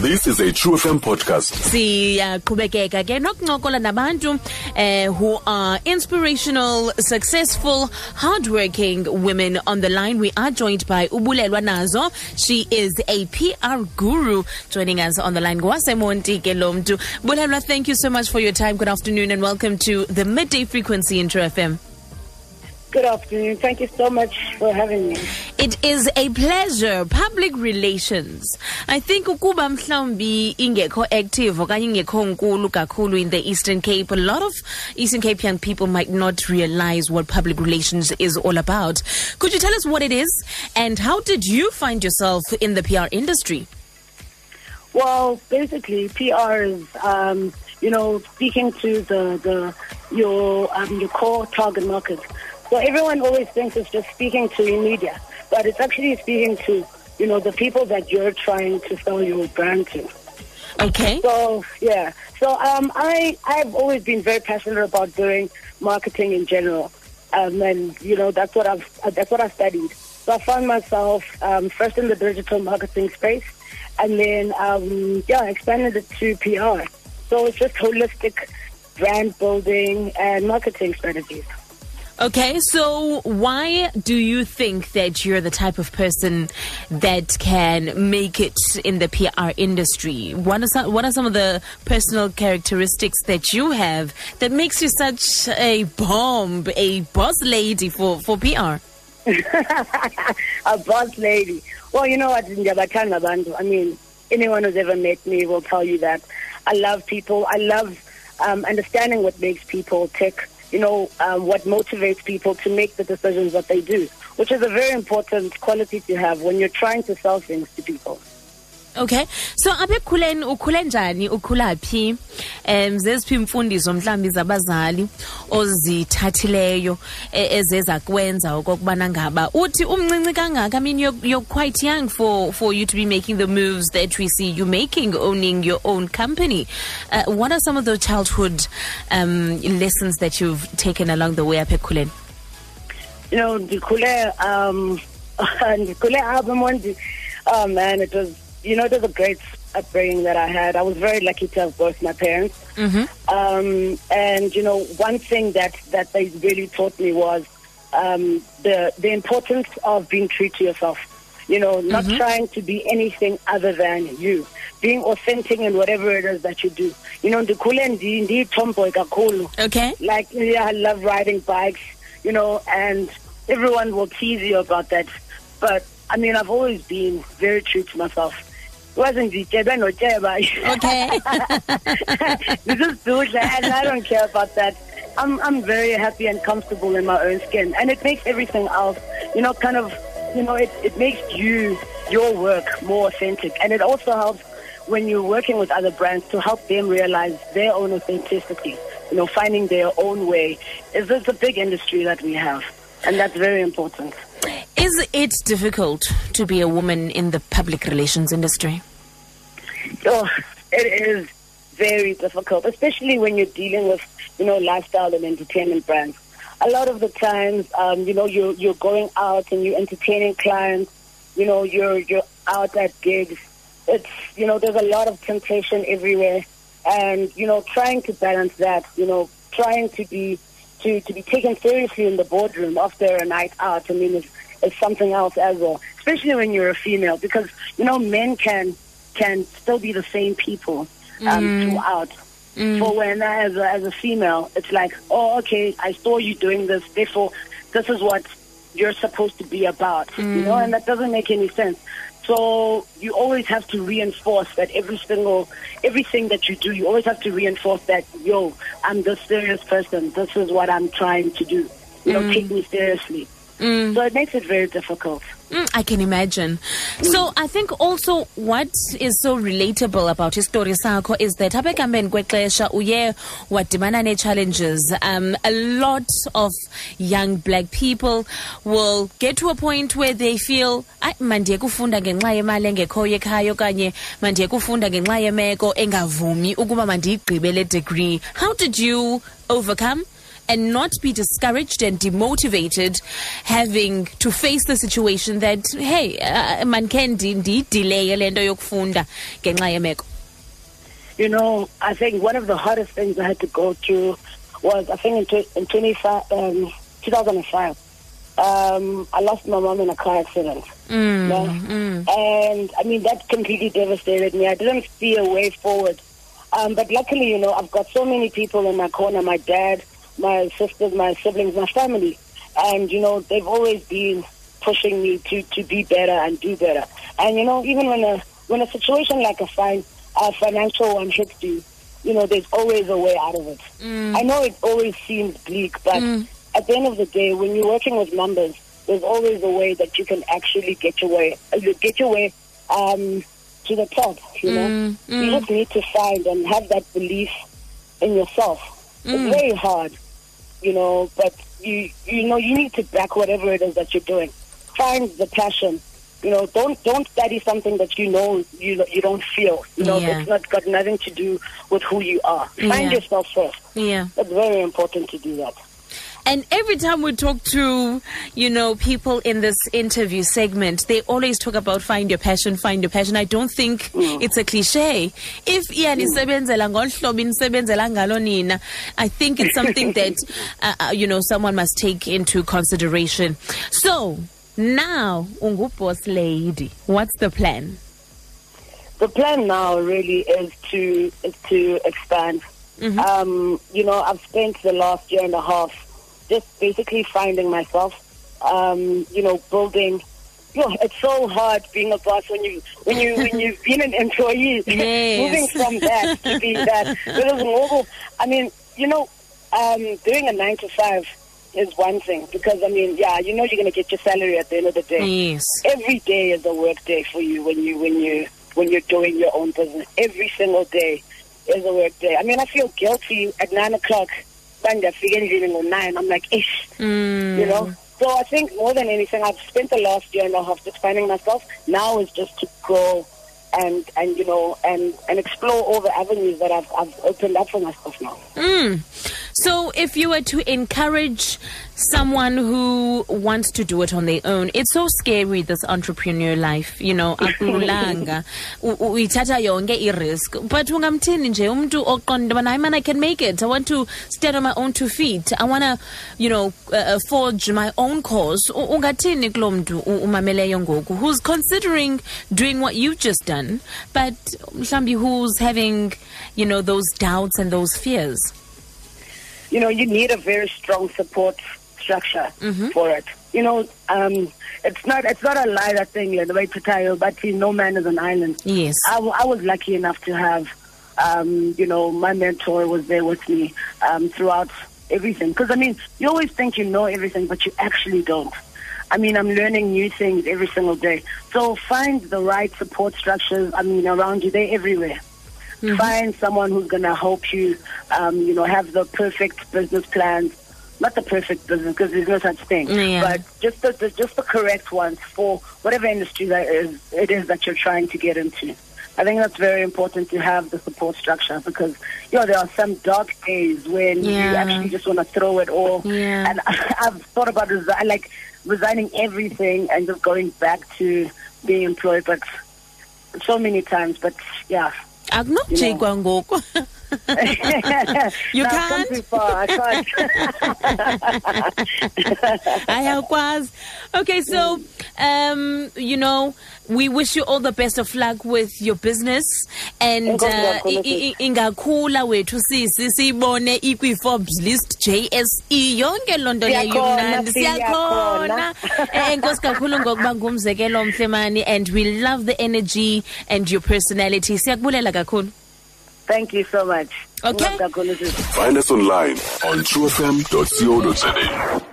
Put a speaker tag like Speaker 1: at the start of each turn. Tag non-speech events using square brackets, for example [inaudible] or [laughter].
Speaker 1: This is a True FM podcast.
Speaker 2: siyaqhubekeka ke nokuncokola nabantu eh, who are inspirational successful hardworking women on the line. We are joined by ubulelwa nazo. She is a pr guru joining us on the line. Ngwasemonti ke lo mntu. Bulelwa thank you so much for your time. Good afternoon and welcome to the midday frequency in True fm
Speaker 3: Good afternoon. Thank you so much for having me.
Speaker 2: It is a pleasure. Public relations. I think ukuba mhlawumbi ingekho active okanye ingekho nkulu kakhulu in the Eastern Cape, a lot of Eastern Cape young people might not realize what public relations is all about. Could you tell us what it is and how did you find yourself in the PR industry?
Speaker 3: Well, basically, PR is, um, you know, speaking to the, the your um, your core target market. So everyone always thinks it's just speaking to the media, but it's actually speaking to, you know, the people that you're trying to sell your brand to.
Speaker 2: Okay.
Speaker 3: So yeah, so um, I I've always been very passionate about doing marketing in general, um, and you know that's what I've uh, that's what I studied. So I found myself um, first in the digital marketing space, and then um, yeah, expanded it to PR. So it's just holistic brand building and marketing strategies.
Speaker 2: Okay, so why do you think that you're the type of person that can make it in the PR industry? What are some, what are some of the personal characteristics that you have that makes you such a bomb, a boss lady for, for PR? [laughs]
Speaker 3: a boss lady. Well, you know what. I mean, anyone who's ever met me will tell you that I love people. I love um, understanding what makes people tick. You know, um, what motivates people to make the decisions that they do, which is a very important quality to have when you're trying to sell things to people.
Speaker 2: Okay. So apha ekukhuleni ukhule njani ukhula phi? Em zeziphi imfundiso mhlambi zabazali ozithathileyo e- ezeza kwenza okokubana ngaba uthi umncinci kangaka I mean you're, you're quite young for for you to be making the moves that we see you making owning your own company. Uh, what are some of the childhood um, lessons that you've taken along the way apha ekukhuleni?
Speaker 3: You know, Ndikule, um, [laughs] Ndikule Abamondi, oh man, it was, you know, it was a great upbringing that I had. I was very lucky to have both my parents. Um, and, you know, one thing that, that they really taught me was um, the, the importance of being true to yourself. You know, not trying to be anything other than you. Being authentic in whatever it is that you do. You know, ndi tomboy.
Speaker 2: Okay.
Speaker 3: Like, yeah, I love riding bikes, you know, and everyone will tease you about that. But, I mean, I've always been very true to myself. Wasn't Jeba no Jeba.
Speaker 2: Okay.
Speaker 3: this is Dudla, and I don't care about that. I'm, I'm very happy and comfortable in my own skin. And it makes everything else, you know, kind of, you know, it, it makes you, your work more authentic. And it also helps when you're working with other brands to help them realize their own authenticity, you know, finding their own way. It's, it's a big industry that we have. And that's very important.
Speaker 2: Is it difficult to be a woman in the public relations industry?
Speaker 3: Oh, it is very difficult, especially when you're dealing with, you know, lifestyle and entertainment brands. A lot of the times, um, you know, you're you're going out and you're entertaining clients. You know, you're you're out at gigs. It's you know, there's a lot of temptation everywhere, and you know, trying to balance that. You know, trying to be to to be taken seriously in the boardroom after a night out. I mean, is is something else as well, especially when you're a female, because you know, men can can still be the same people um, mm. throughout. Mm. For when as a, as a female, it's like, oh, okay, I saw you doing this, therefore, this is what you're supposed to be about, you mm. know, and that doesn't make any sense. So you always have to reinforce that every single, everything that you do, you always have to reinforce that, yo, I'm this serious person. This is what I'm trying to do. You know, take me seriously. So it makes it very difficult.
Speaker 2: Mm, I can imagine. So I think also what is so relatable about history sakho is that apha ekuhambeni kwexesha uye wadibana nee-challenges. Um, a lot of young black people will get to a point where they feel "Ayi, mandiye kufunda ngenxa yemali engekhoyo ekhaya okanye mandiye kufunda ngenxa yemeko engavumi ukuba mandiyigqibe le degree. How did you overcome and not be discouraged and demotivated having to face the situation that hey uh, man can delay le nto yokufunda ngenxa yemeko
Speaker 3: You know, I think one of the hardest things I had to go through was, I think, in, in 25, um, 2005. Um, I lost my mom in a car accident.
Speaker 2: Mm,
Speaker 3: Yeah. And I mean, that completely devastated me. I didn't see a way forward. Um, but luckily, you know, I've got so many people in my corner my dad, my sisters, my siblings, my family. And, you know, they've always been pushing me to, to be better and do better. And, you know, even when a, when a situation like a fine, a financial one hits you, you know, there's always a way out of it. I know it always seems bleak, but at the end of the day, when you're working with numbers, there's always a way that you can actually get your way, uh, get your way um, to the top. You know, you just need to find and have that belief in yourself. It's mm. very hard, you know, but you you know you need to back whatever it is that you're doing. Find the passion. You know, don't don't study something that you know you you don't feel. You know,
Speaker 2: Yeah.
Speaker 3: it's not got nothing to do with who you are. Find
Speaker 2: Yeah.
Speaker 3: yourself first.
Speaker 2: yeah
Speaker 3: It's very important to do that.
Speaker 2: And every time we talk to, you know, people in this interview segment, they always talk about find your passion, find your passion. I don't think it's a cliche. If iyanisebenzela ngolhlobo inisebenzela ngalo nina, I think it's something that, [laughs] uh, uh, you know, someone must take into consideration. So, now, ungu boss lady, what's the plan?
Speaker 3: the plan now really is to is to expand. Um, you know, I've spent the last year and a half just basically finding myself. Um, you know, building. You know, it's so hard being a boss when you when you when you've [laughs] been an employee.
Speaker 2: Yes.
Speaker 3: Moving from that to being that. Because mobile, I mean, you know, um, doing a nine to five is one thing because I mean, yeah, you know, you're gonna get your salary at the end of the day
Speaker 2: Yes.
Speaker 3: every day is a work day for you when you when you when you're doing your own business. Every single day is a work day. I mean, I feel guilty at nine o'clock. When they're figuring on nine, I'm like, ish, you know. So I think more than anything, I've spent the last year and a half just finding myself. Now is just to go and and you know and and explore all the avenues that I've I've opened up for myself now.
Speaker 2: Mm. So, if you were to encourage someone who wants to do it on their own, it's so scary this entrepreneur life, you know, akululanga. [laughs] U- u- uyithatha yonke i-risk. But ungamthini nje umuntu oqonda ubana, "Hayi man, I can make it. I want to stand on my own two feet. I want to, you know, uh, forge my own course." Ungathini kulo muntu u- umameleyo ngoku who's considering doing what you've just done, but mhlambi who's having, you know, those doubts and those fears?
Speaker 3: You know, you need a very strong support structure
Speaker 2: Mm-hmm.
Speaker 3: for it. You know, um, it's not it's not a lie that thing, like the way to tell, but you no man is an island.
Speaker 2: Yes.
Speaker 3: I, w- I was lucky enough to have, um, you know, my mentor was there with me um, throughout everything. Because I mean, you always think you know everything, but you actually don't. I mean, I'm learning new things every single day. So find the right support structures. I mean, around you, they're everywhere. Find someone who's going to help you, um, you know, have the perfect business plans. Not the perfect business because there's no such thing,
Speaker 2: Yeah.
Speaker 3: but just the, the just the correct ones for whatever industry that is it is that you're trying to get into. I think that's very important to have the support structure because you know there are some dark days when you actually just want to throw it all.
Speaker 2: Yeah.
Speaker 3: And [laughs] I've thought about resi- like resigning everything and just going back to being employed, but so many times. But yeah.
Speaker 2: Akunokujikwa ngoku [laughs] [laughs] You
Speaker 3: No,
Speaker 2: can't?
Speaker 3: I can't. [laughs]
Speaker 2: ayakwazi okay so um you know we wish you all the best of luck with your business. And uh, i- i- ingakhula wethu sisi siyibone ikwi-forbes list jse yonke loo nto leyo
Speaker 3: Siyakhona,
Speaker 2: mnandi siyakhona. Eh, enkosi kakhulu ngokuba ngumzekelo omhle mani and we love the energy and your personality. Siyakubulela kakhulu
Speaker 3: Thank you so much.
Speaker 2: Okay.
Speaker 3: Love kakhulu, sis.
Speaker 1: Find us online on truefm.co.za.